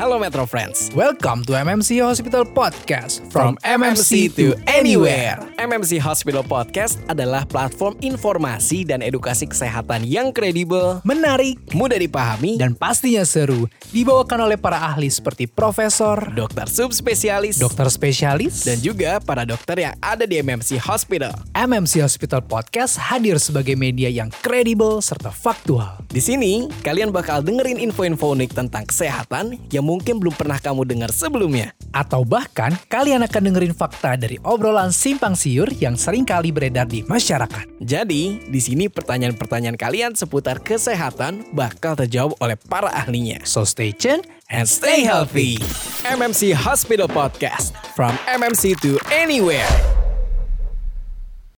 Halo Metro Friends. Welcome to MMC Hospital Podcast From MMC to Anywhere MMC Hospital Podcast adalah platform informasi dan edukasi kesehatan yang kredibel, Menarik mudah dipahami, dan pastinya seru Dibawakan oleh para ahli seperti profesor, dokter subspesialis, dokter spesialis dan juga para dokter yang ada di MMC Hospital. MMC Hospital Podcast hadir sebagai media yang kredibel serta faktual Di sini, kalian bakal dengerin info-info unik tentang kesehatan yang mungkin belum pernah kamu dengar sebelumnya. Atau bahkan kalian akan dengerin fakta dari obrolan simpang siur yang sering kali beredar di masyarakat Jadi, di sini pertanyaan-pertanyaan kalian seputar kesehatan bakal terjawab oleh para ahlinya. So stay tuned And stay healthy. MMC Hospital Podcast. From MMC to anywhere.